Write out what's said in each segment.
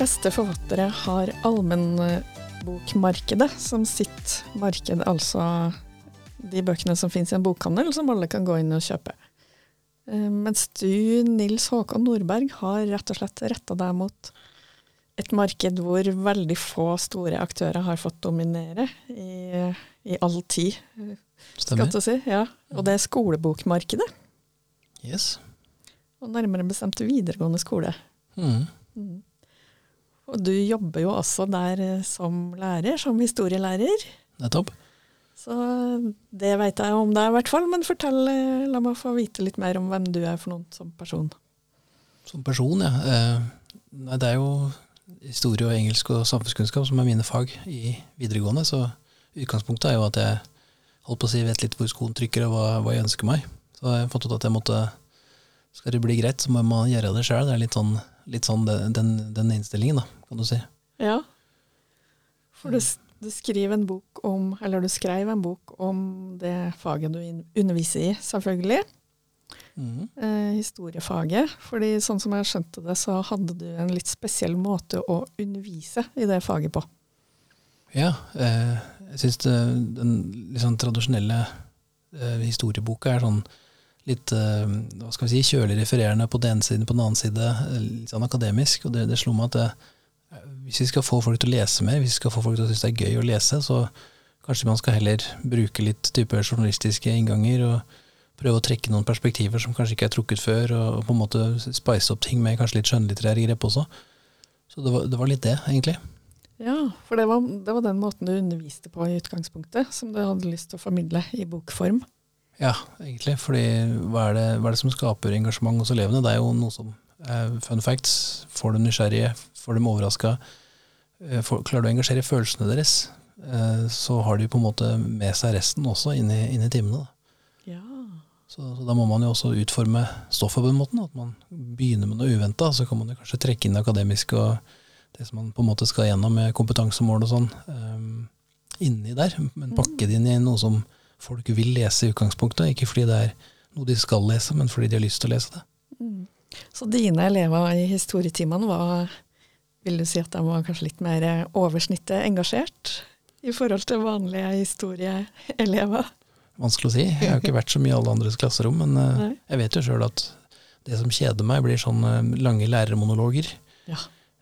Fleste forfattere har allmennbokmarkedet som sitt marked, altså de bøkene som finnes i en bokhandel, som alle kan gå inn og kjøpe. Eh, mens du, Nils Håkon Nordberg, har rett og slett retta deg mot et marked hvor veldig få store aktører har fått dominere i, i all tid. Stemmer. Si. Ja. Og det er skolebokmarkedet. Yes. Og nærmere bestemt videregående skole. Mm. Mm. Og du jobber jo også der eh, som lærer, som historielærer. Nettopp. Så det veit jeg om deg i hvert fall, men fortell, eh, la meg få vite litt mer om hvem du er for noen som person. Som person, ja. Eh, nei, det er jo historie og engelsk og samfunnskunnskap som er mine fag i videregående, så utgangspunktet er jo at jeg holdt på å si vet litt hvor skoen trykker og hva, hva jeg ønsker meg. Så jeg har fått ut at jeg måtte Skal det bli greit, så må man gjøre det sjøl. Det er litt sånn, litt sånn den, den, den innstillingen, da, kan du si. Ja. For du, du skriver en bok om, eller du skrev en bok om det faget du underviser i, selvfølgelig. Mm. Eh, historiefaget. Fordi sånn som jeg skjønte det, så hadde du en litt spesiell måte å undervise i det faget på. Ja, eh, jeg syns den sånn tradisjonelle eh, historieboka er sånn litt eh, hva skal vi si, kjølig refererende på den ene siden, på den annen side, eh, litt sånn akademisk. Og det, det slo meg at det, hvis vi skal få folk til å lese mer, hvis vi skal få folk til å synes det er gøy å lese, så kanskje man skal heller bruke litt type journalistiske innganger og prøve å trekke noen perspektiver som kanskje ikke er trukket før, og på en måte spice opp ting med kanskje litt skjønnlitterære grep også. Så det var, det var litt det, egentlig. Ja, for det var, det var den måten du underviste på i utgangspunktet, som du hadde lyst til å formidle i bokform. Ja, egentlig. Fordi hva er, det, hva er det som skaper engasjement hos elevene? Det er jo noe som Fun facts. Får dem nysgjerrige, får dem overraska. Eh, klarer du å engasjere følelsene deres, eh, så har de på en måte med seg resten også inn i, inn i timene. Ja. Så, så da må man jo også utforme stoffet på den måten. At man begynner med noe uventa, så kan man jo kanskje trekke inn det akademiske og det som man på en måte skal gjennom med kompetansemål og sånn, um, inni der. Men pakke det inn i noe som folk vil lese i utgangspunktet, ikke fordi det er noe de skal lese, men fordi de har lyst til å lese det. Mm. Så dine elever i historietimene var Vil du si at de var kanskje litt mer oversnittet engasjert i forhold til vanlige historieelever? Vanskelig å si. Jeg har jo ikke vært så mye i alle andres klasserom, men eh, Nei. jeg vet jo sjøl at det som kjeder meg, blir sånn eh, lange lærermonologer. Ja.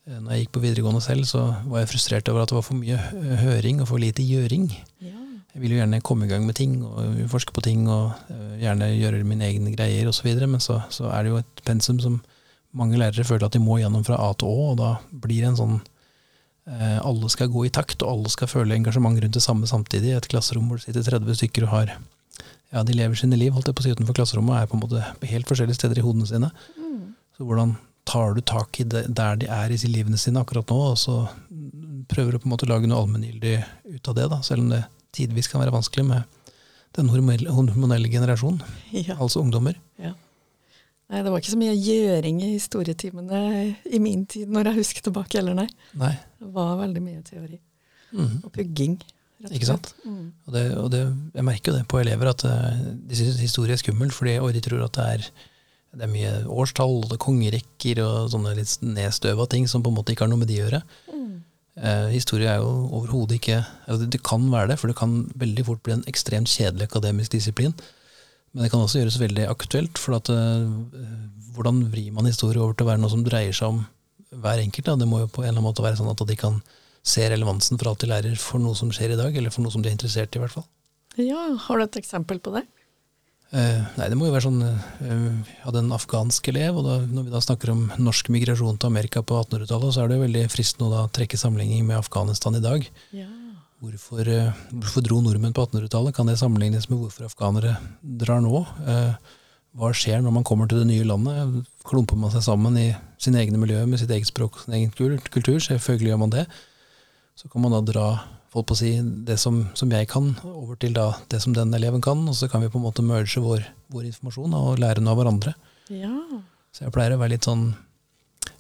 Eh, Når jeg gikk på videregående selv, så var jeg frustrert over at det var for mye høring og for lite gjøring. Ja. Jeg vil jo gjerne komme i gang med ting og forske på ting og eh, gjerne gjøre mine egne greier osv., men så, så er det jo et pensum som mange lærere føler at de må gjennom fra A til Å, og da blir det en sånn eh, alle skal gå i takt, og alle skal føle engasjement rundt det samme samtidig. I et klasserom hvor det sitter 30 stykker og har ja, de lever sine liv holdt jeg på å si utenfor klasserommet, og er på en måte helt forskjellige steder i hodene sine. Mm. Så hvordan tar du tak i det der de er i livene sine akkurat nå, og så prøver du på en måte å lage noe allmenngyldig ut av det, da, selv om det tidvis kan være vanskelig med den hormonelle, hormonelle generasjonen, ja. altså ungdommer. Nei, det var ikke så mye gjøring i historietimene i min tid, når jeg husker tilbake heller, nei. Nei. Det var veldig mye teori Mm. og pugging. rett og Ikke sant? Mm. Og, det, og det, jeg merker jo det på elever, at eh, de syns historie er skummelt, fordi, og de tror at det er, det er mye årstall og er kongerekker og sånne litt nedstøva ting som på en måte ikke har noe med de å gjøre. Mm. Eh, historie er jo overhodet ikke altså det, kan være det, for det kan veldig fort bli en ekstremt kjedelig akademisk disiplin. Men det kan også gjøres veldig aktuelt, for at, eh, hvordan vrir man historie over til å være noe som dreier seg om hver enkelt? Da? Det må jo på en eller annen måte være sånn at de kan se relevansen for alt de lærer for noe som skjer i dag, eller for noe som de er interessert i, i hvert fall. Ja, har du et eksempel på det? Eh, nei, det må jo være sånn eh, Vi hadde en afghansk elev, og da, når vi da snakker om norsk migrasjon til Amerika på 1800-tallet, så er det jo veldig fristende å da trekke sammenligning med Afghanistan i dag. Ja. Hvorfor, eh, hvorfor dro nordmenn på 1800-tallet? Kan det sammenlignes med hvorfor afghanere drar nå? Hva skjer når man kommer til det nye landet? Klumper man seg sammen i sine egne miljøer med sitt eget språk og sin egen kultur? Selvfølgelig gjør man det. Så kan man da dra folk på å si, det som, som, jeg kan, over til da det som den eleven kan, og så kan vi på en måte merge vår, vår informasjon og lære noe av hverandre. Ja. Så jeg pleier å være litt sånn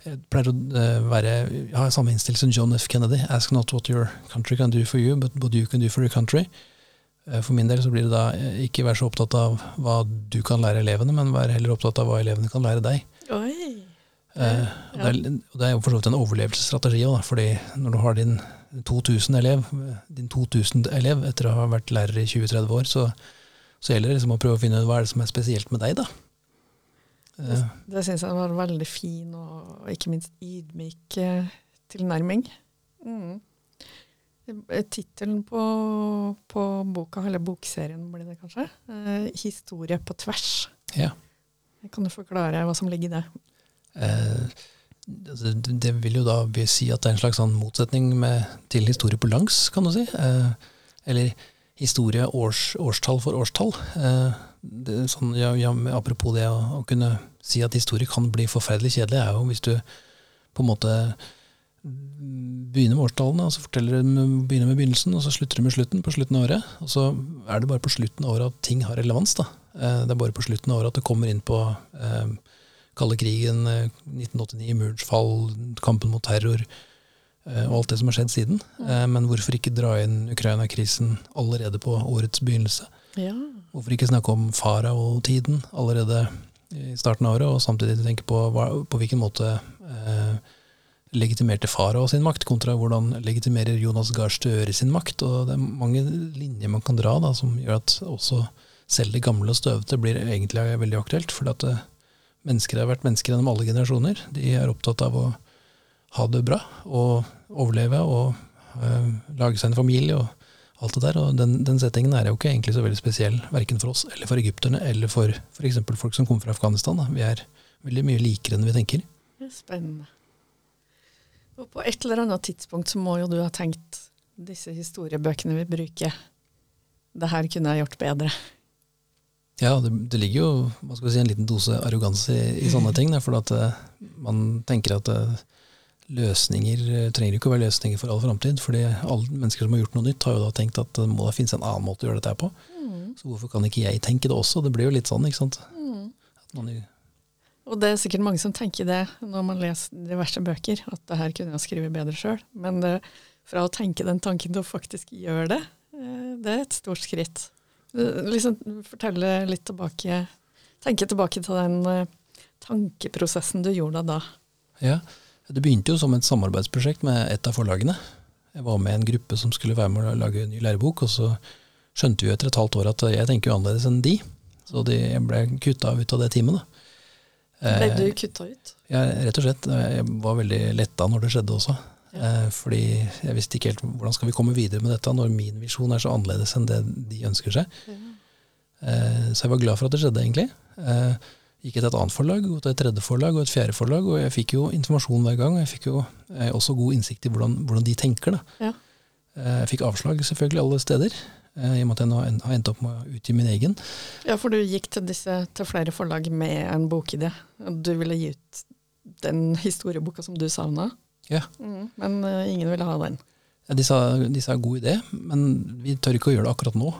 jeg pleier å eh, være, jeg har samme innstilling som John F. Kennedy. Ask not what your country can do for you, but what you can do for your country. Eh, for min del så blir det da eh, ikke være så opptatt av hva du kan lære elevene, men være heller opptatt av hva elevene kan lære deg. Oi. Eh, og det, er, og det er jo for så vidt en overlevelsesstrategi òg, fordi når du har din 2000-elev din 2000-elev etter å ha vært lærer i 20-30 år, så, så, gjelder det liksom å prøve å finne ut hva er det som er spesielt med deg, da. Det, det syns jeg var en veldig fin og ikke minst ydmyk tilnærming. Mm. Eh, tittelen på, på, boka, eller bokserien blir det kanskje, eh, 'Historie på tvers'. Ja. Kan du forklare hva som ligger i det? Eh, det, det, vil jo da si at det er en slags sånn motsetning med, til historie på langs, kan du si. Eh, eller historie års, årstall for årstall. Eh, det, sånn, ja, ja, apropos det å, å, kunne si at historie kan bli forferdelig kjedelig, er jo hvis du på en måte begynner med årstallene, og så forteller du begynner med begynnelsen, og så slutter du med slutten på slutten av året. Og så er det bare på slutten av året at ting har relevans. da. Eh, det er bare på slutten av året at det kommer inn på eh, kalde krigen, 1989, eh, murens fall, kampen mot terror eh, og alt det som har skjedd siden. Eh, men hvorfor ikke dra inn Ukraina-krisen allerede på årets begynnelse? Ja. Hvorfor ikke snakke om farao-tiden allerede i starten av året, og samtidig tenke på på hvilken måte eh, legitimerte farao sin makt, kontra hvordan legitimerer Jonas Gahr Støre sin makt. og Det er mange linjer man kan dra da, som gjør at også selv det gamle og støvete blir egentlig veldig aktuelt. For at eh, mennesker har vært mennesker gjennom alle generasjoner. De er opptatt av å ha det bra og overleve og øh, lage seg en familie og alt det der. Og den, den, settingen er jo ikke egentlig så veldig spesiell, verken for oss eller for egypterne eller for f.eks. folk som kommer fra Afghanistan. Da. Vi er veldig mye likere enn vi tenker. Spennende. Og på et eller annet tidspunkt så må jo du ha tenkt disse historiebøkene vi bruker, det her kunne jeg gjort bedre. Ja, det, det ligger jo hva skal vi si, en liten dose arroganse i, i sånne ting. For at uh, man tenker at uh, løsninger uh, trenger ikke å være løsninger for all framtid. fordi alle mennesker som har gjort noe nytt, har jo da tenkt at det må da finnes en annen måte å gjøre dette på. Mm. Så hvorfor kan ikke jeg tenke det også? Det blir jo litt sånn, ikke sant. Mm. Og det er sikkert mange som tenker det når man leser diverse bøker, at det her kunne jeg skrive bedre sjøl. Men det, fra å tenke den tanken til å faktisk gjøre det, eh, det er et stort skritt. Liksom fortelle litt tilbake Tenke tilbake til den eh, tankeprosessen du gjorde da. Ja, det begynte jo som et samarbeidsprosjekt med et av forlagene. Jeg var med i en gruppe som skulle være med å lage en ny lærebok, og så skjønte vi etter et halvt år at jeg tenker jo annerledes enn de. Så de ble kutta ut av det teamet. da. Ble du kutta ut? Ja, rett og slett. Jeg var veldig letta når det skjedde også. Eh, fordi jeg visste ikke helt hvordan skal vi komme videre med dette når min visjon er så annerledes enn det de ønsker seg. Eh, så jeg var glad for at det skjedde, egentlig. Eh, gikk til et annet forlag, til et tredje forlag og et fjerde forlag, og jeg fikk jo informasjon hver gang. Og jeg fikk jo også god innsikt i hvordan, hvordan de tenker. Ja. Jeg fikk avslag selvfølgelig alle steder. I og med at jeg nå har endt opp med å utgi min egen. Ja, for du gikk til, disse, til flere forlag med en bokidé. Du ville gi ut den historieboka som du savna, ja. Mm, men uh, ingen ville ha den. Ja, de, sa, de sa god idé, men vi tør ikke å gjøre det akkurat nå.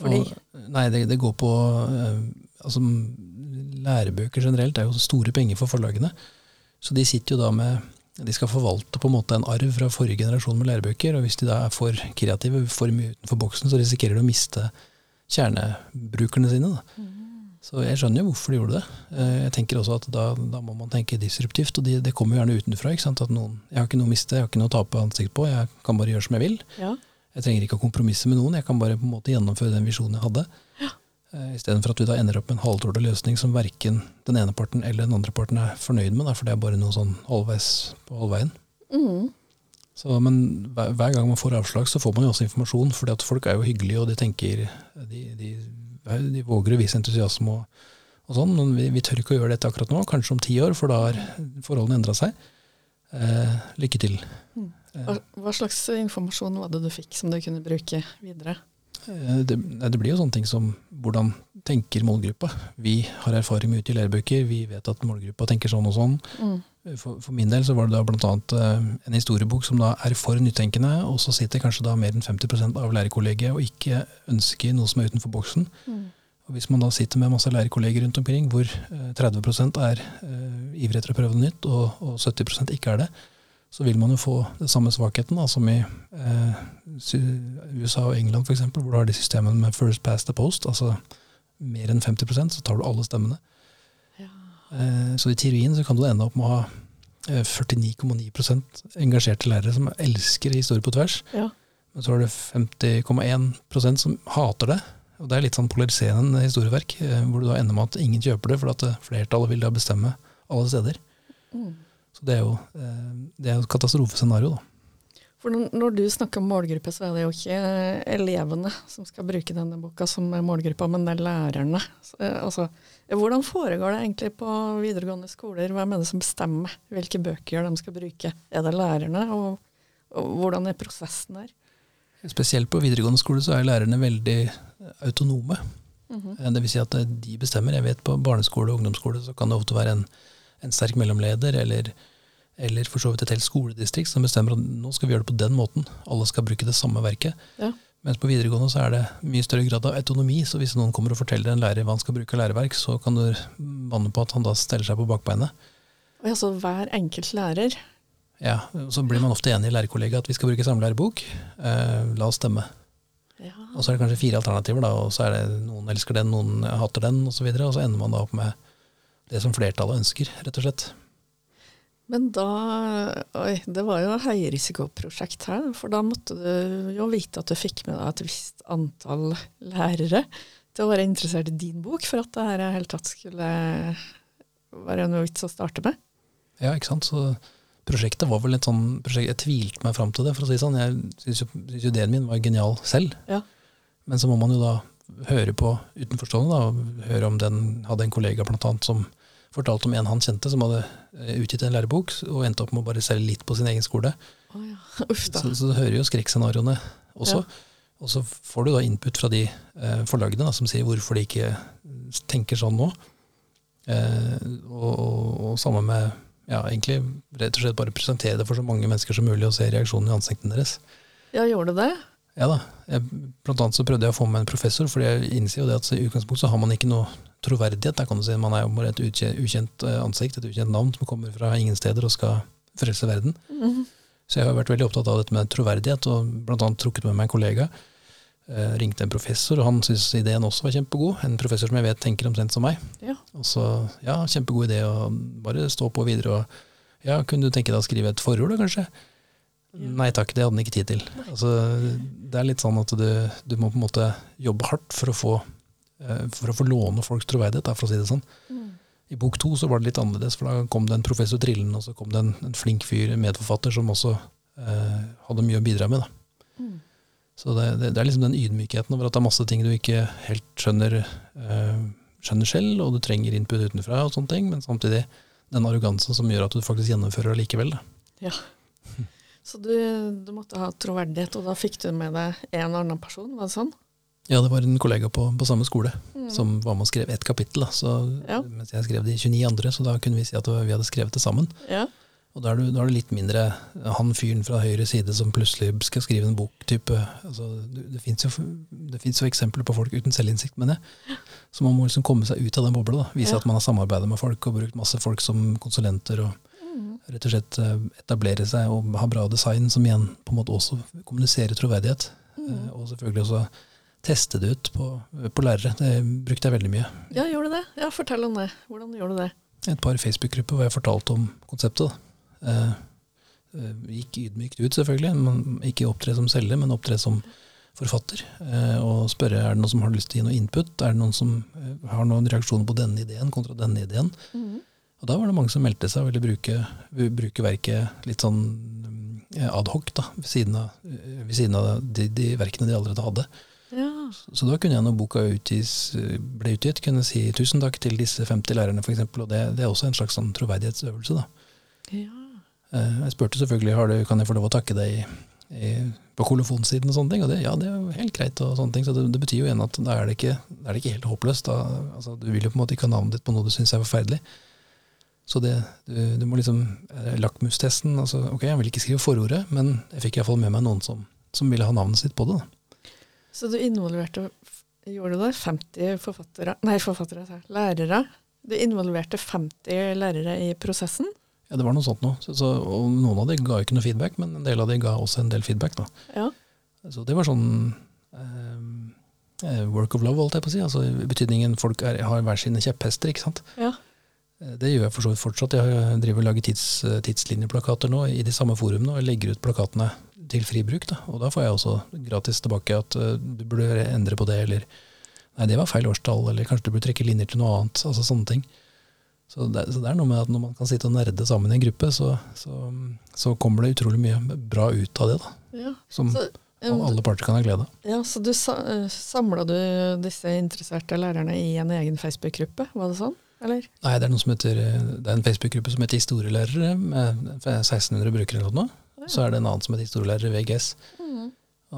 Fordi? Og, nei, det, det, går på uh, altså, Lærebøker generelt er jo store penger for forlagene. Så de sitter jo da med de skal forvalte på en måte en arv fra forrige generasjon med lærebøker. og Hvis de da er for kreative, for mye utenfor boksen, så risikerer de å miste kjernebrukerne sine. Mm. Så jeg skjønner jo hvorfor de gjorde det. Eh, jeg tenker også at da, da må man tenke disruptivt, og det kommer jo gjerne utenfra. ikke sant? At noen, Jeg har ikke noe å miste, jeg har ikke noe å tape ansikt på, jeg kan bare gjøre som jeg vil. Ja. Jeg trenger ikke å kompromisse med noen, jeg kan bare på en måte gjennomføre den visjonen jeg hadde. Ja. Uh, Istedenfor at vi da ender opp med en halvdårlig løsning som verken den ene parten eller den andre parten er fornøyd med, da, for det er bare noe sånn halvveis på halvveien. Mm. Så, men hver, hver, gang man får avslag, så får man jo også informasjon, fordi at folk er jo hyggelige, og de tenker De, de, de våger å vise entusiasme og, og sånn, men vi, vi, tør ikke å gjøre dette akkurat nå. Kanskje om ti år, for da har forholdene endra seg. Eh, lykke til. Mm. Hva, hva slags informasjon var det du fikk som du kunne bruke videre? Eh, det, det, blir jo sånne ting som hvordan tenker målgruppa. Vi har erfaring med ute i lærebøker, vi vet at målgruppa tenker sånn og sånn. Mm. For, for min del så var det da annet eh, en historiebok som da er for nytenkende, og så sitter kanskje da mer enn 50% av lærerkollegiet og ikke ønsker noe som er utenfor boksen. Mm. Og Hvis man da sitter med masse lærerkolleger rundt omkring, hvor eh, 30 er uh, ivrig etter å prøve noe nytt, og, og 70% ikke er det, så vil man jo få den samme svakheten da, som i eh, USA og England f.eks., hvor du har de systemene med first past the post. altså mer enn 50% så tar du alle stemmene. Ja. Eh, så i teorien så kan du ende opp med å ha eh, 49,9% engasjerte lærere som elsker historie på tvers. Ja. Men så har du 50,1% som hater det. Og det er litt sånn polariserende historieverk, eh, hvor du da ender med at ingen kjøper det, for at eh, flertallet vil da bestemme alle steder. Mm. Så det er jo eh, det er et katastrofescenario, da. For når, du snakker om målgruppe, så er det jo ikke eh, elevene som skal bruke denne boka som målgruppa, men det er lærerne. Eh, altså, hvordan foregår det egentlig på videregående skoler? Hvem er det som bestemmer hvilke bøker de skal bruke? Er det lærerne, og, og hvordan er prosessen der? Spesielt på videregående skole så er lærerne veldig autonome. Mm -hmm. Vil si at de bestemmer. Jeg vet på barneskole og ungdomsskole så kan det ofte være en, en sterk mellomleder eller, eller for så vidt et helt skoledistrikt som bestemmer at nå skal vi gjøre det på den måten. Alle skal bruke det samme verket. Ja. Mens på videregående så er det mye større grad av autonomi. Så hvis noen kommer og forteller en lærer hva han skal bruke av læreverk, så kan du banne på at han da steller seg på bakbeinet. Ja, så hver enkelt lærer. Ja, Så blir man ofte enig i lærerkollega at vi skal bruke samme lærebok. Eh, la oss stemme. Ja. Og så er det kanskje fire alternativer, da, og så er det noen elsker den, noen hater den, osv. Og, så og så ender man da opp med det som flertallet ønsker, rett og slett. Men da Oi, det var jo høyrisikoprosjekt her, for da måtte du jo vite at du fikk med deg et visst antall lærere til å være interessert i din bok, for at det her i hele tatt skulle være noe vits å starte med. Ja, ikke sant. Så prosjektet var vel et sånn prosjekt Jeg tvilte meg fram til det, for å si det sånn. Jeg syns jo, synes jo ideen min var genial selv. Ja. Men så må man jo da høre på utenforstående, da, høre om den hadde en kollega blant annet som fortalte om en han kjente som hadde eh, utgitt en lærebok og endte opp med å bare selge litt på sin egen skole. Oh, ja. Uff. Så, så du hører jo skrekkscenarioene også. Og så får du da input fra de eh, forlagene da, som sier hvorfor de ikke tenker sånn nå. Eh, og, og, og samme med ja, egentlig rett og slett bare presentere det for så mange mennesker som mulig og se reaksjonen i ansiktene deres. Ja, gjorde du det? Ja da. Jeg, blant annet så prøvde jeg å få med en professor, for jeg innser jo det at i utgangspunktet så har man ikke noe troverdighet. Der kan du si Man er jo bare et ukjent, eh, ansikt, et ukjent navn som kommer fra ingen steder og skal frelse verden. Mhm. Så jeg har vært veldig opptatt av dette med troverdighet, og blant annet trukket med meg en kollega. Eh, ringte en professor, og han syntes ideen også var kjempegod. En professor som jeg vet tenker omtrent som meg. Ja. Og så, ja, kjempegod idé, og bare stå på videre. Og ja, kunne du tenke deg å skrive et forord, da, kanskje? Nei takk, det hadde han ikke tid til. Altså, det er litt sånn at du, du må på en måte jobbe hardt for å få, eh, for å få låne folks troverdighet, da, for å si det sånn. Mm. I bok to så var det litt annerledes, for da kom det en professor trillende, og så kom det en, en flink fyr, en medforfatter, som også eh, hadde mye å bidra med. Mm. Så det, det, det er liksom den ydmykheten over at det er masse ting du ikke helt skjønner, eh, skjønner selv, og du trenger input utenfra, og sånne ting, men samtidig den arrogansen som gjør at du faktisk gjennomfører det likevel. Da. Ja. Så du, du måtte ha troverdighet, og da fikk du med deg en annen person, var det sånn? Ja, det var en kollega på, på samme skole Mm. som var med og skrev ett kapittel, da, så, Ja. mens jeg skrev de 29 andre, så da kunne vi si at vi hadde skrevet det sammen. Ja. Og da er, du, da er det litt mindre han fyren fra høyre side som plutselig skal skrive en bok-type. Altså, det det fins jo, jo eksempler på folk uten selvinnsikt, mener jeg. Så man må liksom komme seg ut av den bobla. Vise Ja. at man har samarbeidet med folk og brukt masse folk som konsulenter. og. Rett og slett eh, etablere seg og ha bra design, som igjen på en måte også kommuniserer troverdighet. Mm. Eh, Og selvfølgelig også teste det ut på, på lærere. Det brukte jeg veldig mye. Ja, gjorde du det? Ja, fortell om det. Hvordan gjorde du det? Et par Facebook-grupper hvor jeg fortalte om konseptet. Eh, eh, gikk ydmykt ut, selvfølgelig. Man, ikke opptre som selger, men opptre som forfatter. Eh, og spørre er det noen som har lyst til å gi noe input. Er det noen som har noen reaksjoner på denne ideen kontra denne ideen. Mm. Og da var det mange som meldte seg og ville bruke, bruke verket litt sånn adhoc ad hoc, ved siden av, eh, ved siden av de, de verkene de allerede hadde. Ja. Så da kunne jeg når boka utgis, ble utgitt, kunne si tusen takk til disse 50 lærerne, f.eks. Og det, det er også en slags sånn troverdighetsøvelse. da. ja. Eh, Jeg spurte selvfølgelig har du, kan jeg få lov å takke deg i, i, på kolofonsiden og sånne ting. Og det, ja, det er jo helt greit, og sånne ting. Så det, det betyr jo igjen at da er det ikke, er det ikke helt håpløst. Da, altså, du vil jo på en måte ikke ha navnet ditt på noe du syns er forferdelig. Så det, du, du må liksom eh, Lakmustesten altså, Ok, jeg vil ikke skrive forordet, men jeg fikk iallfall med meg noen som, som, ville ha navnet sitt på det. Da. Så du involverte Gjorde du det? 50 forfattere Nei, forfattere, lærere? Du involverte 50 lærere i prosessen? Ja, det var noe sånt noe. Så, så, og noen av de ga ikke noe feedback, men en del av de ga også en del feedback. da. Ja. Så det var sånn eh, work of love, holdt jeg på å si. Altså betydningen folk er, har hver sine kjepphester, ikke sant. Ja. Eh, det gjør jeg for så vidt fortsatt. Jeg driver og lager tids, tidslinjeplakater nå i de samme forumene, og legger ut plakatene til fri bruk. Da. Og da får jeg også gratis tilbake at uh, du burde endre på det, eller nei, det var feil årstall, eller kanskje du burde trekke linjer til noe annet. Altså sånne ting. Så det, så det, er noe med at når man kan sitte og nerde sammen i en gruppe, så, så, så kommer det utrolig mye bra ut av det. da. Ja, som um, alle parter kan ha glede av. Ja, Så du eh, samla du disse interesserte lærerne i en egen Facebook-gruppe, var det sånn? Eller? Nei, det er, heter, det er en Facebook-gruppe som heter Historielærere, med 1600 brukere eller noe. Så er det en annen som heter Historielærere VGS. Mm.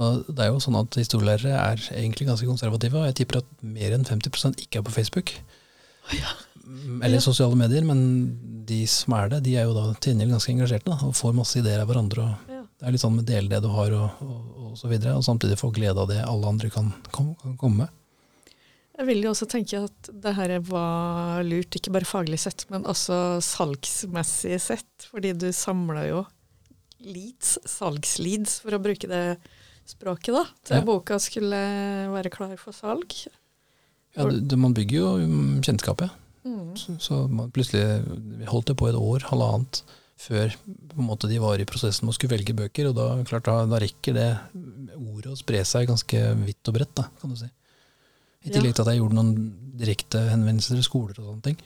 Og det er jo sånn at Historielærere er egentlig ganske konservative, og jeg tipper at mer enn 50% ikke er på Facebook. Ja. Eller sosiale medier, men de som er det, de er jo da til gjengjeld ganske engasjerte da, og får masse ideer av hverandre. og ja. Det er litt sånn med dele det du har, og, og, og, så videre, og samtidig få glede av det alle andre kan, kan, kan komme med. Jeg vil jo også tenke at det her var lurt, ikke bare faglig sett, men også salgsmessig sett. Fordi du samla jo leads, salgsleads, for å bruke det språket, da, til ja. boka skulle være klar for salg. Ja, det, man bygger jo kjennskap, ja. Mm. Så, så plutselig holdt det på et år, halvannet, før måte de var i prosessen med å skulle velge bøker. Og da, klart, da, da rekker det ordet å spre seg ganske vidt og bredt, da, kan du si. I tillegg til at jeg gjorde noen direkte henvendelser til skoler og sånne ting.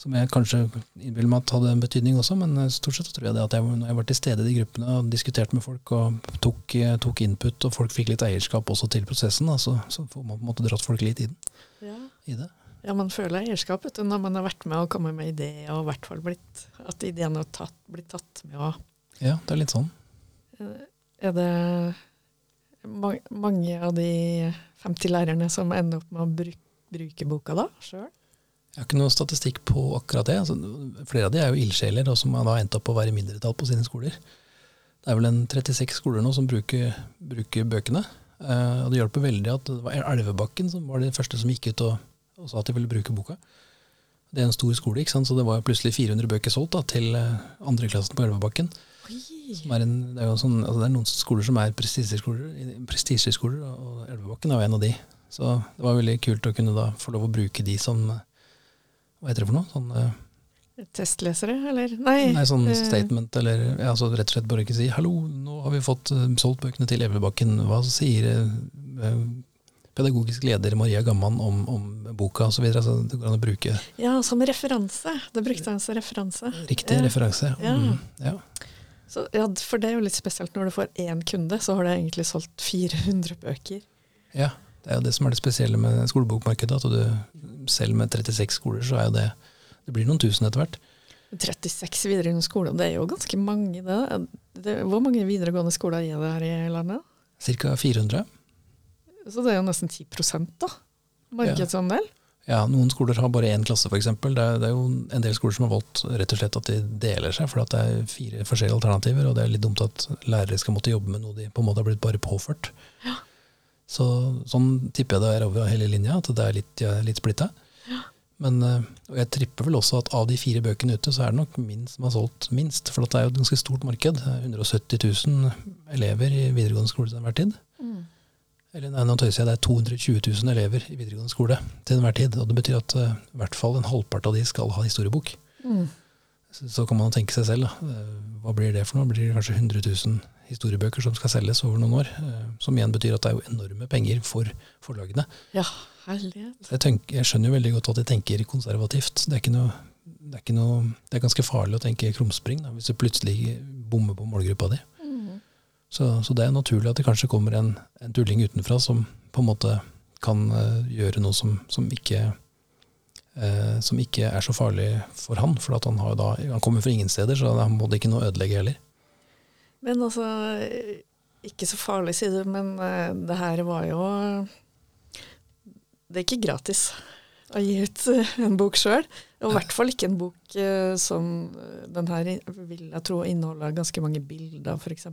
Som jeg kanskje innbiller meg at hadde en betydning også, men stort sett tror jeg det at jeg, når jeg var til stede i de gruppene og diskuterte med folk og tok, tok input, og folk fikk litt eierskap også til prosessen, da, så, så får man på en måte dratt folk litt inn ja. i det. Ja, man føler eierskap vet du, når man har vært med og kommet med ideer, og i hvert fall blitt, at ideene har tatt, blitt tatt med. Og, ja, det er litt sånn. Eh, er det mange av de 50 lærerne som ender opp med å bruke, bruke boka da, sjøl? Jeg har ikke noen statistikk på akkurat det. Altså, flere av de er jo ildsjeler, og som har endt opp å være i mindretall på sine skoler. Det er vel en 36 skoler nå som bruker, bruker bøkene. Uh, og det hjelper veldig at det var Elvebakken som var det første som gikk ut og og sa at de ville bruke boka. Det er en stor skole, ikke sant? så det var plutselig 400 bøker solgt da, til uh, andreklassen på Elvebakken. Er en, det, er sånn, altså det, er noen skoler som er prestisjeskoler, og Elvebakken er jo en av de. Så det var veldig kult å kunne da få lov å bruke de som Hva heter det for noe? Sånn, uh, Testlesere, eller? Nei. Nei sånn uh, statement, eller ja, altså rett og slett bare ikke si 'hallo, nå har vi fått solgt bøkene til Elvebakken', hva sier pedagogisk leder Maria Gamman om, om boka osv. Så, så det går an å bruke Ja, som referanse. Det brukte han som referanse. Riktig referanse. Ja. Mm, ja. Så, ja, for det er jo litt spesielt når du får én kunde, så har du egentlig solgt 400 bøker. Ja, det er jo det som er det spesielle med skolebokmarkedet. At du selv med 36 skoler, så er jo det Det blir noen tusen etter hvert. 36 videregående skoler, det er jo ganske mange, det. det hvor mange videregående skoler er det her i landet? Ca. 400. Så det er jo nesten 10 da, markedsandel. Ja. Ja, noen skoler har bare én klasse, f.eks. Det, er, det er jo en del skoler som har valgt rett og slett at de deler seg, for det er fire forskjellige alternativer, og det er litt dumt at lærere skal måtte jobbe med noe de på en måte har blitt bare påført. Ja. Så sånn tipper jeg det er over hele linja, at det er litt, litt splitta. Ja. Men eh, jeg tripper vel også at av de fire bøkene ute, så er det nok min som har solgt minst. For det er jo et ganske stort marked. 170 000 elever i videregående skole til enhver tid. Mm. Eller nei, nå tøyser jeg, det er 220 000 elever i videregående skole til enhver tid. Og det betyr at uh, i hvert fall en halvpart av de skal ha historiebok. Mm. Så, så, kan man tenke seg selv, da. Uh, hva blir det for noe? Blir det kanskje 100 000 historiebøker som skal selges over noen år? Uh, som igjen betyr at det er jo enorme penger for forlagene. Ja, herlighet. Jeg, tenker, jeg skjønner jo veldig godt at de tenker konservativt. Det er, ikke noe, det er, noe, det er ganske farlig å tenke krumspring hvis du plutselig bommer på målgruppa di. Så, så, det er naturlig at det kanskje kommer en, en, tulling utenfra som på en måte kan uh, gjøre noe som, som, ikke, uh, som, ikke er så farlig for han. For han, da, han, kommer fra ingen steder, så han må det ikke noe ødelegge heller. Men altså, ikke så farlig, sier du, men eh, det her var jo Det er ikke gratis å gi ut eh, en bok sjøl. Og i hvert fall ikke en bok eh, som eh, den her vil jeg tro inneholder ganske mange bilder, f.eks.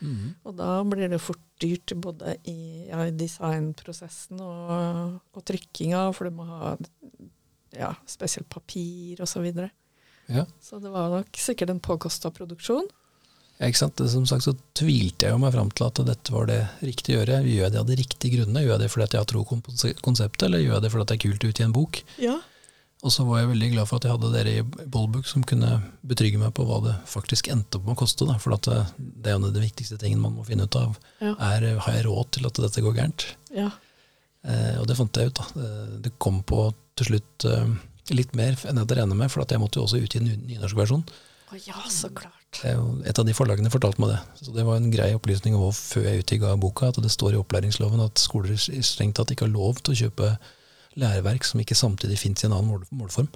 Mhm. Og da blir det fort dyrt både i, ja, i designprosessen og, og trykkinga, for du må ha ja, spesielt papir osv. Så, videre. Ja. så det var nok sikkert en påkosta produksjon. Ja, ikke sant? Som sagt så tvilte jeg jo meg fram til at dette var det riktige å gjøre. Gjør jeg det av de riktige grunnene? Gjør jeg det fordi jeg har tro på konseptet, eller gjør jeg det fordi det er kult å utgi en bok? Ja. Og så var jeg veldig glad for at jeg hadde dere i Bollbook som kunne betrygge meg på hva det faktisk endte opp med å koste. Da. For det, det er jo det viktigste tingen man må finne ut av. Ja. Er, har jeg råd til at dette går gærent? ja. Eh, og det fant jeg ut. da. Det, det kom på til slutt eh, litt mer enn jeg hadde regnet med, for at jeg måtte jo også utgi en nynorsk versjon. Å ja, så klart. Et av de forlagene fortalte meg det. Så det var en grei opplysning før jeg utga boka, at det står i opplæringsloven at skoler strengt tatt ikke har lov til å kjøpe læreverk som ikke samtidig fins i en annen mål, målform.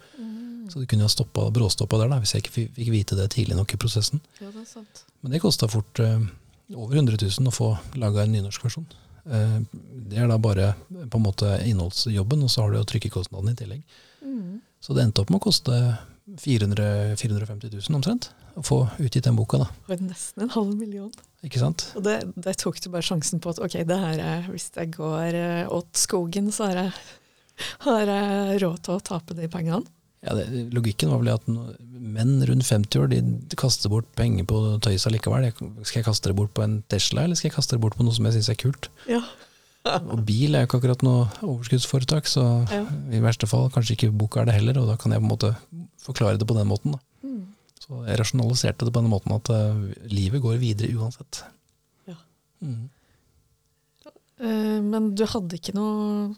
Så det kunne ha stoppa, bråstoppa der, da, hvis jeg ikke fikk vite det tidlig nok i prosessen. Ja, det er sant. Men det kosta fort eh, over 100 000 å få laga en nynorskversjon. Eh, det er da bare på en måte innholdsjobben, og så har du jo trykkekostnaden i tillegg. Mm. Så det endte opp med å koste 400 450 000 omtrent å få utgitt den boka, da. Og nesten en halv million. Ikke sant? Og det, det tok du bare sjansen på at ok, det her er, hvis jeg går eh, åt skogen, så er jeg, har jeg råd til å tape de pengene. Ja, det, logikken var vel at menn rundt 50 år de, kaster bort penger på tøys allikevel. Skal jeg kaste det bort på en Tesla, eller skal jeg kaste det bort på noe som jeg syns er kult? Ja. Og bil er jo ikke akkurat noe overskuddsforetak, så Ja. i verste fall kanskje ikke boka er det heller, og da kan jeg på en måte forklare det på den måten. Mm. Så jeg rasjonaliserte det på den måten at uh, livet går videre uansett. Ja. Mm. Uh, men du hadde ikke noe,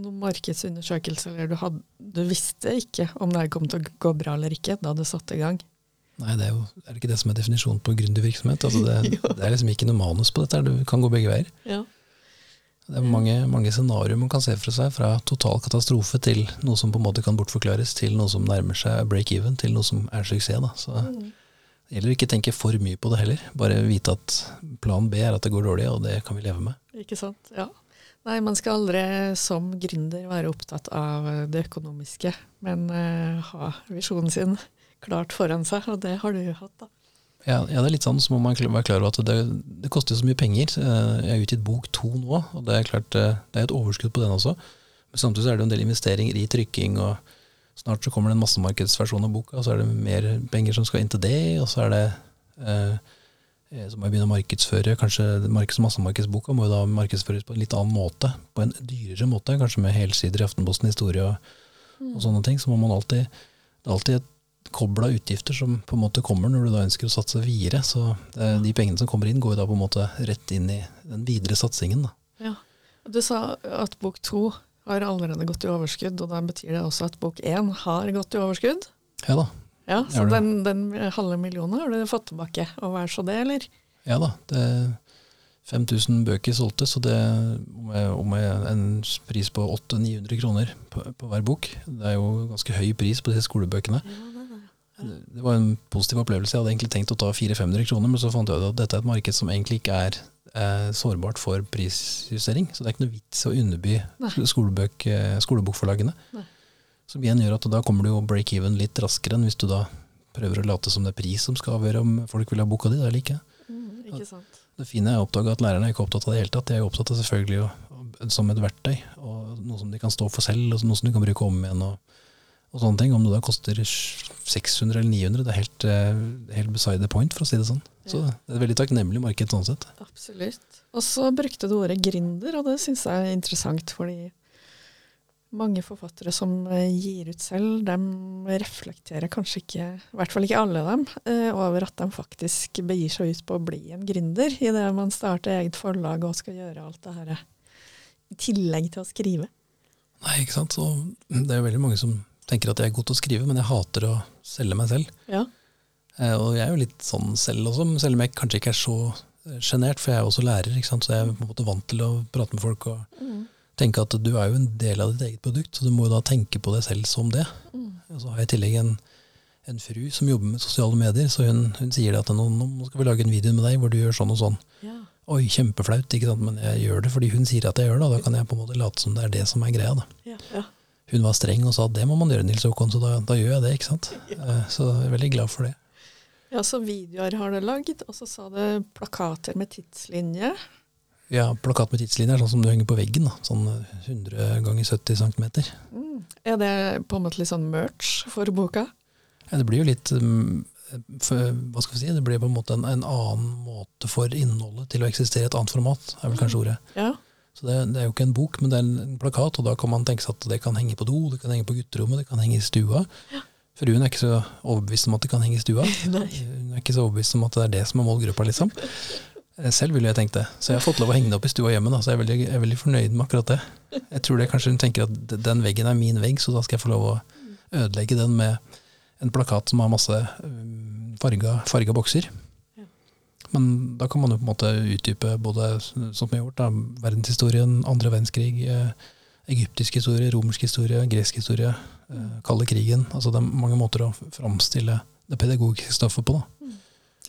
noe markedsundersøkelse, eller du, hadde, du visste ikke om det kom til å gå bra eller ikke da du satte i gang? Nei, det er jo er det ikke det som er definisjonen på gründervirksomhet? Altså det, det er liksom ikke noe manus på dette, du kan gå begge veier. Ja. Det er mange, mange scenarioer man kan se for seg, fra total katastrofe til noe som på en måte kan bortforklares, til noe som nærmer seg break-even, til noe som er suksess. Da. Så det gjelder ikke tenke for mye på det heller, bare vite at plan B er at det går dårlig, og det kan vi leve med. Ikke sant? Ja. Nei, man skal aldri som gründer være opptatt av det økonomiske, men uh, ha visjonen sin klart foran seg, og det har du jo hatt, da. Ja, ja, det er litt sånn, så må man være klar over at det, det koster så mye penger. Eh, Jeg har utgitt bok to nå, og det er klart eh, det er et overskudd på den også. Men samtidig er det en del investeringer i trykking, og snart så kommer det en massemarkedsversjon av boka, og så er det mer penger som skal inn til det, og så er det eh, eh, så må jeg begynne å markedsføre. Kanskje markeds- massemarkedsboka må jo da markedsføres på en litt annen måte, på en dyrere måte, kanskje med helsider i Aftenposten historie og, og sånne ting. Så må man alltid Det er alltid et kobbel av utgifter som på en måte kommer når du da ønsker å satse videre. Så det, de pengene som kommer inn, går jo da på en måte rett inn i den videre satsingen. Da. Ja. Du sa at bok to har allerede gått i overskudd, og da betyr det også at bok én har gått i overskudd? Ja da. Ja, Så Ja, den, den halve millionen har du fått tilbake, og vær så det, eller? Ja da. Det 5000 bøker solgte, så det om en pris på 800-900 kroner på, på hver bok. Det er jo ganske høy pris på disse skolebøkene. Det det var en positiv opplevelse. Jeg hadde egentlig tenkt å ta 400-500 kroner, men så fant jeg ut at dette er et marked som egentlig ikke er eh, sårbart for prisjustering. Så det er ikke noe vits å underby skolebøk, eh, skolebokforlagene. Nei. Som igjen gjør at da kommer du jo break-even litt raskere enn hvis du da prøver å late som det er pris som skal avgjøre om folk vil ha boka di eller ikke. Mm, ikke sant. Det fine er å oppdage at lærerne er ikke opptatt av det hele tatt. De er jo opptatt av selvfølgelig å, som et verktøy, og noe som de kan stå for selv, og noe som de kan bruke om igjen. og og sånne ting. Om det da koster 600 eller 900, det er helt, eh, helt beside the point, for å si det sånn. Så det er et veldig takknemlig marked sånn sett. Absolutt. Og så brukte du ordet gründer, og det syns jeg er interessant, fordi mange forfattere som eh, gir ut selv, de reflekterer kanskje ikke, i hvert fall ikke alle dem, eh, over at de faktisk begir seg ut på å bli en gründer idet man starter eget forlag og skal gjøre alt det her i tillegg til å skrive. Nei, ikke sant. Så det er jo veldig mange som tenker at jeg er god til å skrive, men jeg hater å selge meg selv. Ja. Eh, Og jeg er jo litt sånn selv også, selv om jeg kanskje ikke er så eh, sjenert, for jeg er jo også lærer, ikke sant? så jeg er på en måte vant til å prate med folk og tenke at du er jo en del av ditt eget produkt, så du må jo da tenke på deg selv som det. Og så har jeg i tillegg en, en fru som jobber med sosiale medier, så hun, hun sier det at nå, nå skal vi lage en video med deg hvor du gjør sånn og sånn. Ja. Oi, kjempeflaut, ikke sant? men jeg gjør det fordi hun sier at jeg gjør det, og da kan jeg på en måte late som det er det som er greia. da. Ja, ja. Hun var streng og sa at det må man gjøre, Nils Håkon, så da, da gjør jeg det. ikke sant? Ja. Så jeg er veldig glad for det. ja, så videoer har du lagd, og så sa du plakater med tidslinje. Ja, Plakat med tidslinjer, sånn som du henger på veggen. da, Sånn 100 ganger 70 cm. Mm. Er det på en måte litt sånn merch for boka? Ja, det blir jo litt mm, Hva skal vi si? Det blir på en måte en, en annen måte for innholdet til å eksistere i et annet format, er vel kanskje ordet. Ja. Så det, det er jo ikke en bok, men det er en, plakat, og da kan man tenke seg at det kan henge på do, det kan henge på gutterommet, det kan henge i stua. Fruen er ikke så overbevist om at det kan henge i stua. Hun er ikke så overbevist om at det er det som er målgruppa, liksom. Eh, Selv ville jeg tenkt det. Så jeg har fått lov å henge det opp i stua hjemme, da, så jeg er, veldig, jeg er veldig fornøyd med akkurat det. Jeg tror det kanskje hun tenker at den veggen er min vegg, så da skal jeg få lov å ødelegge den med en plakat som har masse um, farga, farga bokser. Ja. Men da kan man jo på en måte utdype både, som vi har gjort, da, verdenshistorien, andre verdenskrig, eh, egyptisk historie, romersk historie, gresk historie, eh, kalde krigen. Altså det er mange måter å framstille det pedagogiske stoffet på. da.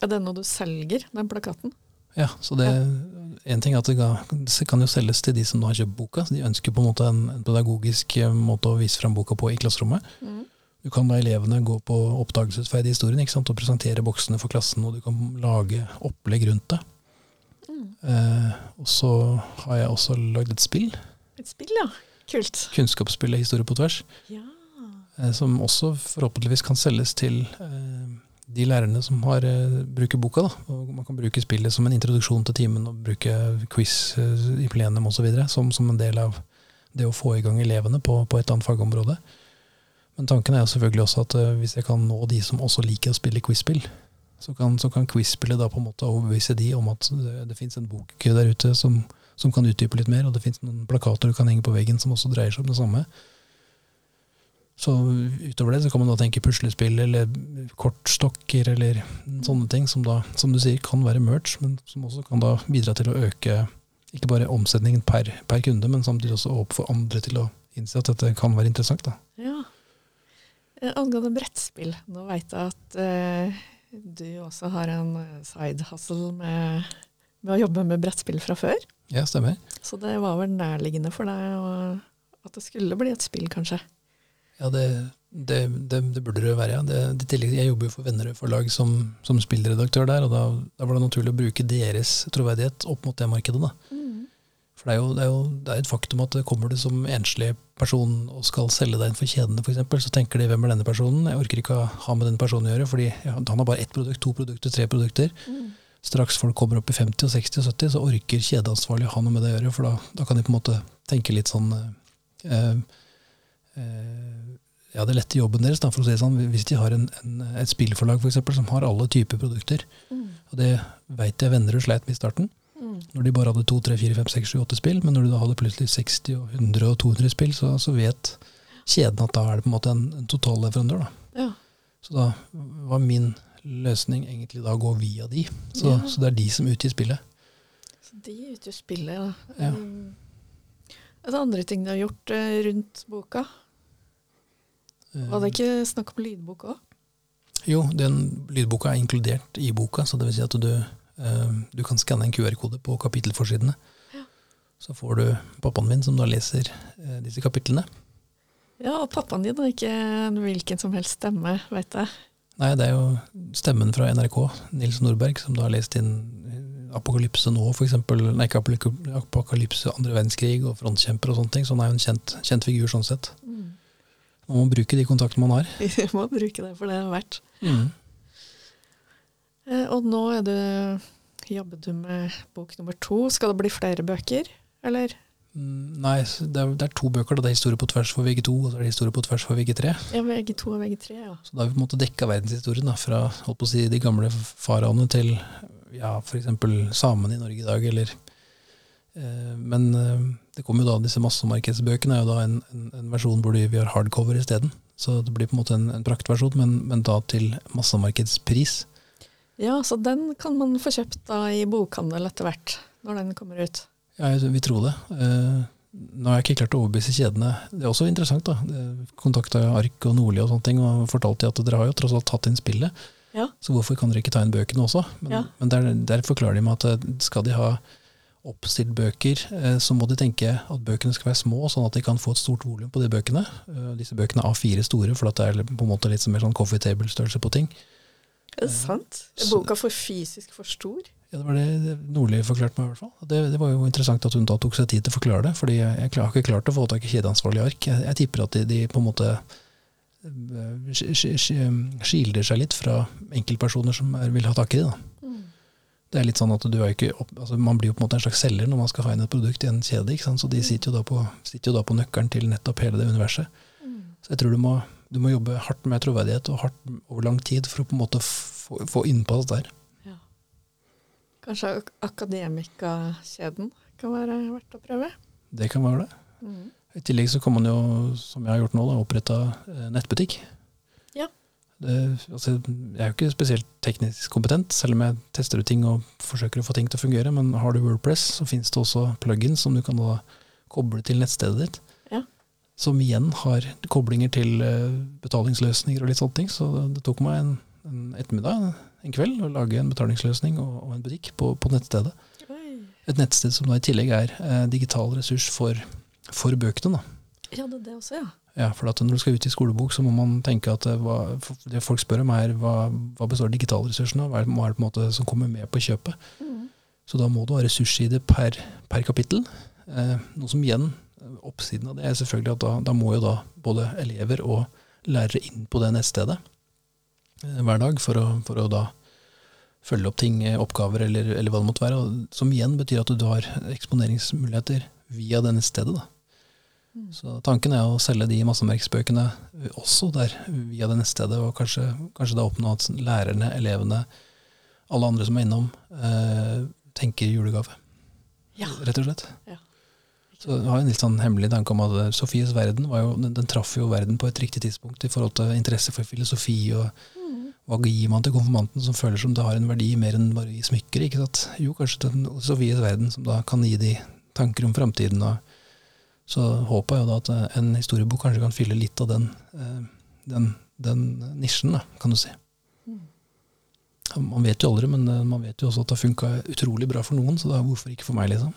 Er det noe du selger, den plakaten? Ja, så det En ting er at det kan jo selges til de som nå har kjøpt boka. så De ønsker på en måte en, en pedagogisk eh, måte å vise fram boka på i klasserommet. Mm. Du kan la elevene gå på oppdagelsesferd i historien ikke sant? og presentere boksene for klassen, og du kan lage opplegg rundt det. Mm. Eh, og så har jeg også lagd et spill, Et spill, ja. Kult. kunnskapsspillet Historie på tvers, Ja. eh, som også forhåpentligvis kan selges til eh, de lærerne som har, eh, bruker boka. Da. Og man kan bruke spillet som en introduksjon til timen, og bruke quiz eh, i plenum osv. Som, som en del av det å få i gang elevene på, på et annet fagområde. Men tanken er jo selvfølgelig også at eh, hvis jeg kan nå de som også liker å spille quiz-spill, så kan, så kan quiz-spillet da på en måte overbevise de om at det, det fins en bok der ute som, som kan utdype litt mer, og det fins noen plakater du kan henge på veggen som også dreier seg om det samme. Så utover det så kan man da tenke puslespill eller kortstokker eller sånne ting som da, som du sier, kan være merch, men som også kan da bidra til å øke ikke bare omsetningen per, per kunde, men samtidig også opp for andre til å innse at dette kan være interessant. da. ja. Eh, Angående brettspill, nå veit jeg at eh, du også har en eh, side hustle med, med å jobbe med brettspill fra før. Ja, stemmer. Så det var vel nærliggende for deg å- at det skulle bli et spill, kanskje. Ja, det, det, det, det burde det være. ja. Det, i tillegg, jeg jobber jo for Vennerød forlag som, som spillredaktør der, og da, da var det naturlig å bruke deres troverdighet opp mot det markedet. da. For det er, jo, det, er jo, det er et faktum at kommer du som enslig person og skal selge deg inn for kjedene, f.eks., så tenker de hvem er denne personen? Jeg orker ikke å ha med denne personen å gjøre, fordi han har bare ett produkt, to produkter, tre produkter. Straks folk kommer opp i 50 og 60 og 70, så orker kjedeansvarlig ha noe med det å gjøre, for da, da kan de på en måte tenke litt sånn eh, eh, Ja, det lette jobben deres, da, for å si det sånn. Hvis de har en, en, et spillforlag for eksempel, som har alle typer produkter, og det veit jeg venner og sleit med i starten, når de bare hadde 2, 3, 4, 5, 6, 7, 8 spill, men når du da hadde plutselig 60 og 100 og 200 spill, så, så vet kjeden at da er det på en måte en, en totalleverandør. Ja. Så da var min løsning egentlig da å gå via de. Så, Ja. så det er de som utgir spillet. Så de utgjør spillet, da. Ja. Mm. Er det andre ting du har gjort eh, rundt boka? Var det ikke snakk om lydbok òg? Jo, den lydboka er inkludert i boka, så det vil si at du, eh, du kan skanne en QR-kode på kapittelforsidene. Ja. Så får du pappaen min, som da leser eh, disse kapitlene. Ja, og pappaen din er ikke en hvilken som helst stemme, vet jeg. Nei, det er jo stemmen fra NRK, Nils Nordberg, som da har lest inn eh, Apokalypse nå, eksempel. Nei, ikke Apokalypse, andre verdenskrig og frontkjemper og sånne ting. Så han er jo en kjent, kjent figur sånn sett. Man må bruke de kontaktene man har. Vi må bruke det for det er verdt. Mm. Og nå er du Jobber du med bok nummer to? Skal det bli flere bøker, eller? Mm, Nei, det er, det er to bøker. Da. Det er Historie på tvers for VG2, og så er det Historie på tvers for VG3. Ja, VG2 og VG3, ja. Så da har vi på en måte dekka verdenshistorien, da, fra holdt på å si, de gamle faraoene til ja, f.eks. samene i Norge i dag, eller eh, Men eh, det kommer jo da disse massemarkedsbøkene, er jo da en, en, en versjon hvor vi har hardcover isteden. Så det blir på en måte en, en praktversjon, men, men da til massemarkedspris. Ja, så den kan man få kjøpt da i bokhandel etter hvert, når den kommer ut. Ja, jeg vil tro det. Eh, nå har jeg ikke klart å overbevise kjedene. Det er også interessant, da. Kontakta Ark og Nordli og sånne ting, og fortalte de at dere har jo tross alt tatt inn spillet. Ja. Så hvorfor kan dere ikke ta inn bøkene også? Men, Ja. men der, der forklarer de meg at eh, skal de ha oppstilt bøker, eh, så må de tenke at bøkene skal være små, sånn at de kan få et stort volum på de bøkene. Eh, Disse bøkene er A4 store, for det er på en måte litt mer sånn coffee table-størrelse på ting. Er det sant? Er boka for fysisk for stor? Ja, Det var det Nordli forklarte meg, i hvert fall. Det, det var jo interessant at hun da tok seg tid til å forklare det, fordi jeg, jeg har ikke klart å få tak i kjedeansvarlige ark. Jeg, jeg tipper at de, de på en måte eh, sk- sk- sk- skilder seg litt fra enkeltpersoner som er, vil ha tak i det. da. Det er litt sånn at du er ikke altså Man blir jo på en måte en slags selger når man skal ha inn et produkt i en kjede. Så de sitter jo da på, sitter på nøkkelen til nettopp hele det universet. Så jeg tror du må, du må jobbe hardt med troverdighet og hardt over lang tid for å på en måte få, få innpass der. Ja. Kanskje ak akademikakjeden kan være verdt å prøve? Det kan være det. I tillegg så kan man jo, som jeg har gjort nå, da, opprette eh, nettbutikk. Ja. Altså, jeg er jo ikke spesielt teknisk kompetent, selv om jeg tester ut ting og forsøker å få ting til å fungere. Men har du Wordpress, så finnes det også plugins som du kan da koble til nettstedet ditt. Ja. Som igjen har koblinger til eh, betalingsløsninger og litt sånne ting. Så det, tok meg en, en ettermiddag, en kveld, å lage en betalingsløsning og, og en butikk på, på nettstedet. Oi. Et nettsted som da i tillegg er eh, digital ressurs for, for bøkene. da. Ja, det det også, ja. Ja, for at når du skal ut i skolebok, så må man tenke at eh, hva, det folk spør om er hva, hva består digitalressursene av? Hva er, hva er det på en måte som kommer med på kjøpet? Så da må du ha ressursside per, per kapittel. Eh, noe som igjen, oppsiden av det er selvfølgelig at da, da må jo da både elever og lærere inn på det nettstedet eh, hver dag for å, for å da følge opp ting, eh, oppgaver eller, eller hva det måtte være. Som igjen betyr at du har eksponeringsmuligheter via det nettstedet. da. Så tanken er å selge de massemerksbøkene også der via det nettstedet, og kanskje, kanskje da oppnå at lærerne, elevene, alle andre som er innom, eh, tenker julegave, Ja. rett og slett. Ja. Så jeg har en litt sånn hemmelig tanke om at Sofies verden var jo, den, den traff jo verden på et riktig tidspunkt i forhold til interesse for filosofi, og hva gir man til konfirmanten som føler som det har en verdi mer enn bare i smykker, ikke sant? Jo, kanskje den Sofies verden som da kan gi de tanker om framtiden, og så håper jeg jo da at eh, en historiebok kanskje kan fylle litt av den, eh, den, den nisjen, kan du si. Man vet jo aldri, men eh, man vet jo også at det har funka utrolig bra for noen, så da hvorfor ikke for meg, liksom.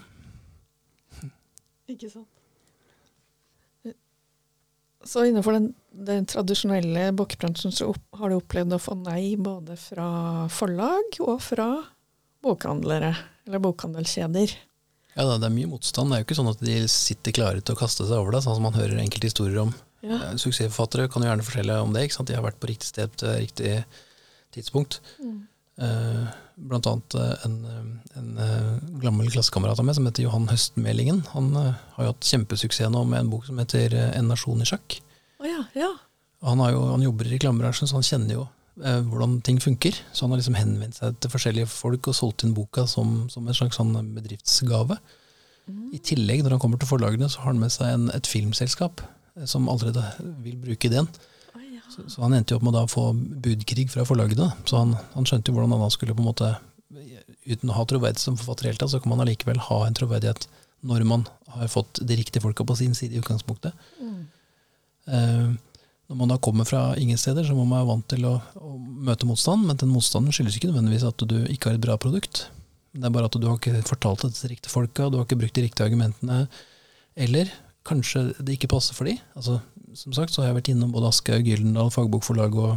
Ikke sant. Så innenfor den, den tradisjonelle bokbransjen så opp, har du opplevd å få nei både fra forlag og fra bokhandlere, eller bokhandelkjeder. Ja, Det er mye motstand. Det er jo ikke sånn at de sitter klare til å kaste seg over det, sånn som man hører enkelte historier om. Ja. Eh, Suksessforfattere kan jo gjerne fortelle om det. ikke sant? De har vært på riktig sted til riktig tidspunkt. Eh, blant annet eh, en, eh, en eh, gammel klassekamerat av meg som heter Johan Høstmelingen. Han eh, har jo hatt kjempesuksess nå med en bok som heter eh, En nasjon i sjakk. Oh ja, ja. Han, har jo, han jobber i reklamebransjen, så han kjenner jo eh, hvordan ting funker. Så han har liksom henvendt seg til forskjellige folk og solgt inn boka som, som en slags sånn bedriftsgave. I tillegg, når han kommer til forlagene, så har han med seg en, et filmselskap eh, som allerede vil bruke ideen. Oh, ja. Så, så han endte jo opp med å få budkrig fra forlagene. Så han, han skjønte jo hvordan han skulle på en måte Uten å ha troverdighet som forfatter, helt hele tatt, så kan man allikevel ha en troverdighet når man har fått de riktige folka på sin side i utgangspunktet. Eh, når man da kommer fra ingen steder, så må man være vant til å, å møte motstand, men den motstanden skyldes ikke nødvendigvis at du ikke har et bra produkt. Det er bare at du har ikke fortalt det til de riktige folka, du har ikke brukt de riktige argumentene, eller kanskje det ikke passer for de. Altså, som sagt så har jeg vært innom både Aschehoug, Gyldendal, Fagbokforlag og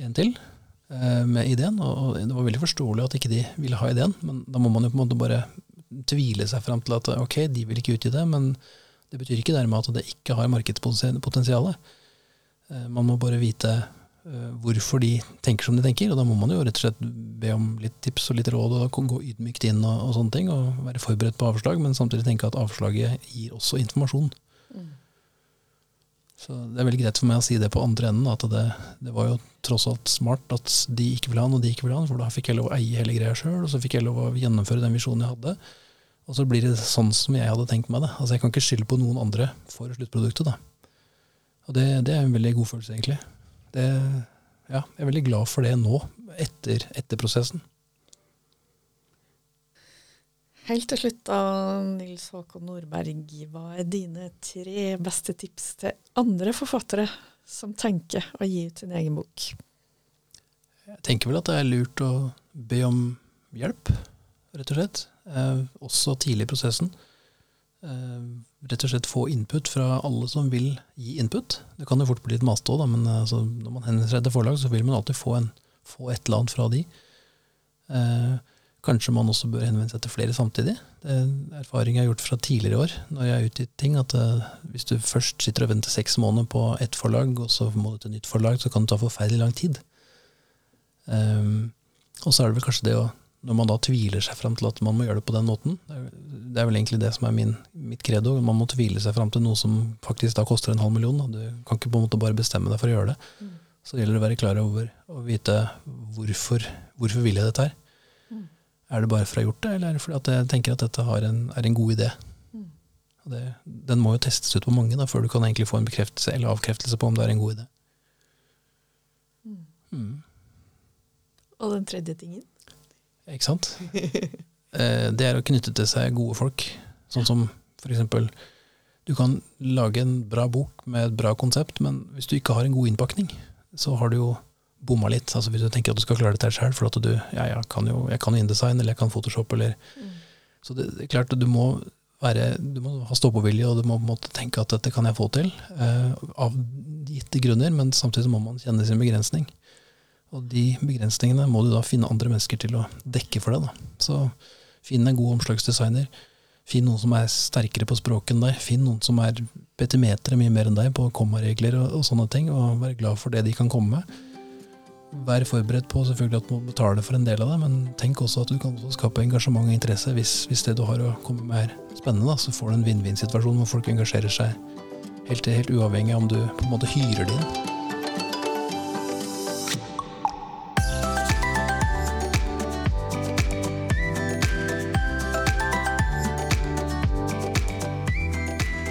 en til eh, med ideen, og det var veldig forståelig at ikke de ville ha ideen, men da må man jo på en måte bare tvile seg fram til at ok, de vil ikke utgi det, men det betyr ikke dermed at det ikke har markedspotensial. Eh, Man må bare vite eh, hvorfor de tenker som de tenker, og da må man jo rett og slett be om litt tips og litt råd, og da gå ydmykt inn og, og sånne ting, og være forberedt på avslag, men samtidig tenke at avslaget gir også informasjon. Så det er veldig greit for meg å si det på andre enden, at det, det var jo tross alt smart at de ikke ville ha noe og de ikke ville ha for da fikk jeg lov å eie hele greia sjøl, og så fikk jeg lov å gjennomføre den visjonen jeg hadde. Og så blir det sånn som jeg hadde tenkt meg det. Altså Jeg kan ikke skylde på noen andre for sluttproduktet. da. Og det, det er en veldig god følelse, egentlig. Det, ja, jeg er veldig glad for det nå, etter, etter prosessen. Helt til slutt da, Nils Håkon Nordberg, hva er dine tre beste tips til andre forfattere som tenker å gi ut sin egen bok? Jeg tenker vel at det er lurt å be om hjelp, rett og slett. Eh, også tidlig i prosessen. Eh, rett og slett få input fra alle som vil gi input. Det kan jo fort bli litt masete òg, men altså, når man henvender seg til forlag, så vil man alltid få, en, få et eller annet fra de. Eh, kanskje man også bør henvende seg til flere samtidig. Det er en erfaring jeg har gjort fra tidligere år når jeg har utgitt ting, at eh, hvis du først sitter og venter seks måneder på ett forlag, og så må du til nytt forlag, så kan det ta forferdelig lang tid. Eh, og så er det vel kanskje det å når man da tviler seg fram til at man må gjøre det på den måten. Det er, vel egentlig det som er min, mitt credo. Man må tvile seg fram til noe som faktisk da koster en halv million. Du kan ikke på en måte bare bestemme deg for å gjøre det. Mm. Så det gjelder å være klar over og vite hvorfor, hvorfor vil jeg dette her. Mm. Er det bare for å ha gjort det, eller er det fordi at jeg tenker at dette en, er en god idé? Mm. Det, den må jo testes ut på mange da, før du kan egentlig få en bekreftelse eller avkreftelse på om det er en god idé. Mm. mm. Og den tredje tingen? Ikke sant? Eh, det er å knytte til seg gode folk. Sånn som for eksempel Du kan lage en bra bok med et bra konsept, men hvis du ikke har en god innpakning, så har du jo bomma litt. Altså Hvis du tenker at du skal klare dette sjøl, for at du ja, jeg kan jo jeg kan InDesign, eller jeg kan Photoshop, eller mm. Så det, det, er klart du må være, du må ha stå-på-vilje, og du må måtte tenke at dette kan jeg få til. Eh, av gitte grunner, men samtidig må man kjenne sin begrensning. Og de begrensningene må du da finne andre mennesker til å dekke for deg. Da. Så finn en god omslagsdesigner. Finn noen som er sterkere på språket enn deg. Finn noen som er petimetere mye mer enn deg på kommaregler og, og, sånne ting, og vær glad for det de kan komme med. Vær forberedt på selvfølgelig at du må betale for en del av det, men tenk også at du kan skape engasjement og interesse. Hvis, hvis det du har å komme med er spennende, da, så får du en vinn-vinn-situasjon hvor folk engasjerer seg helt, helt uavhengig av om du på en måte hyrer det inn.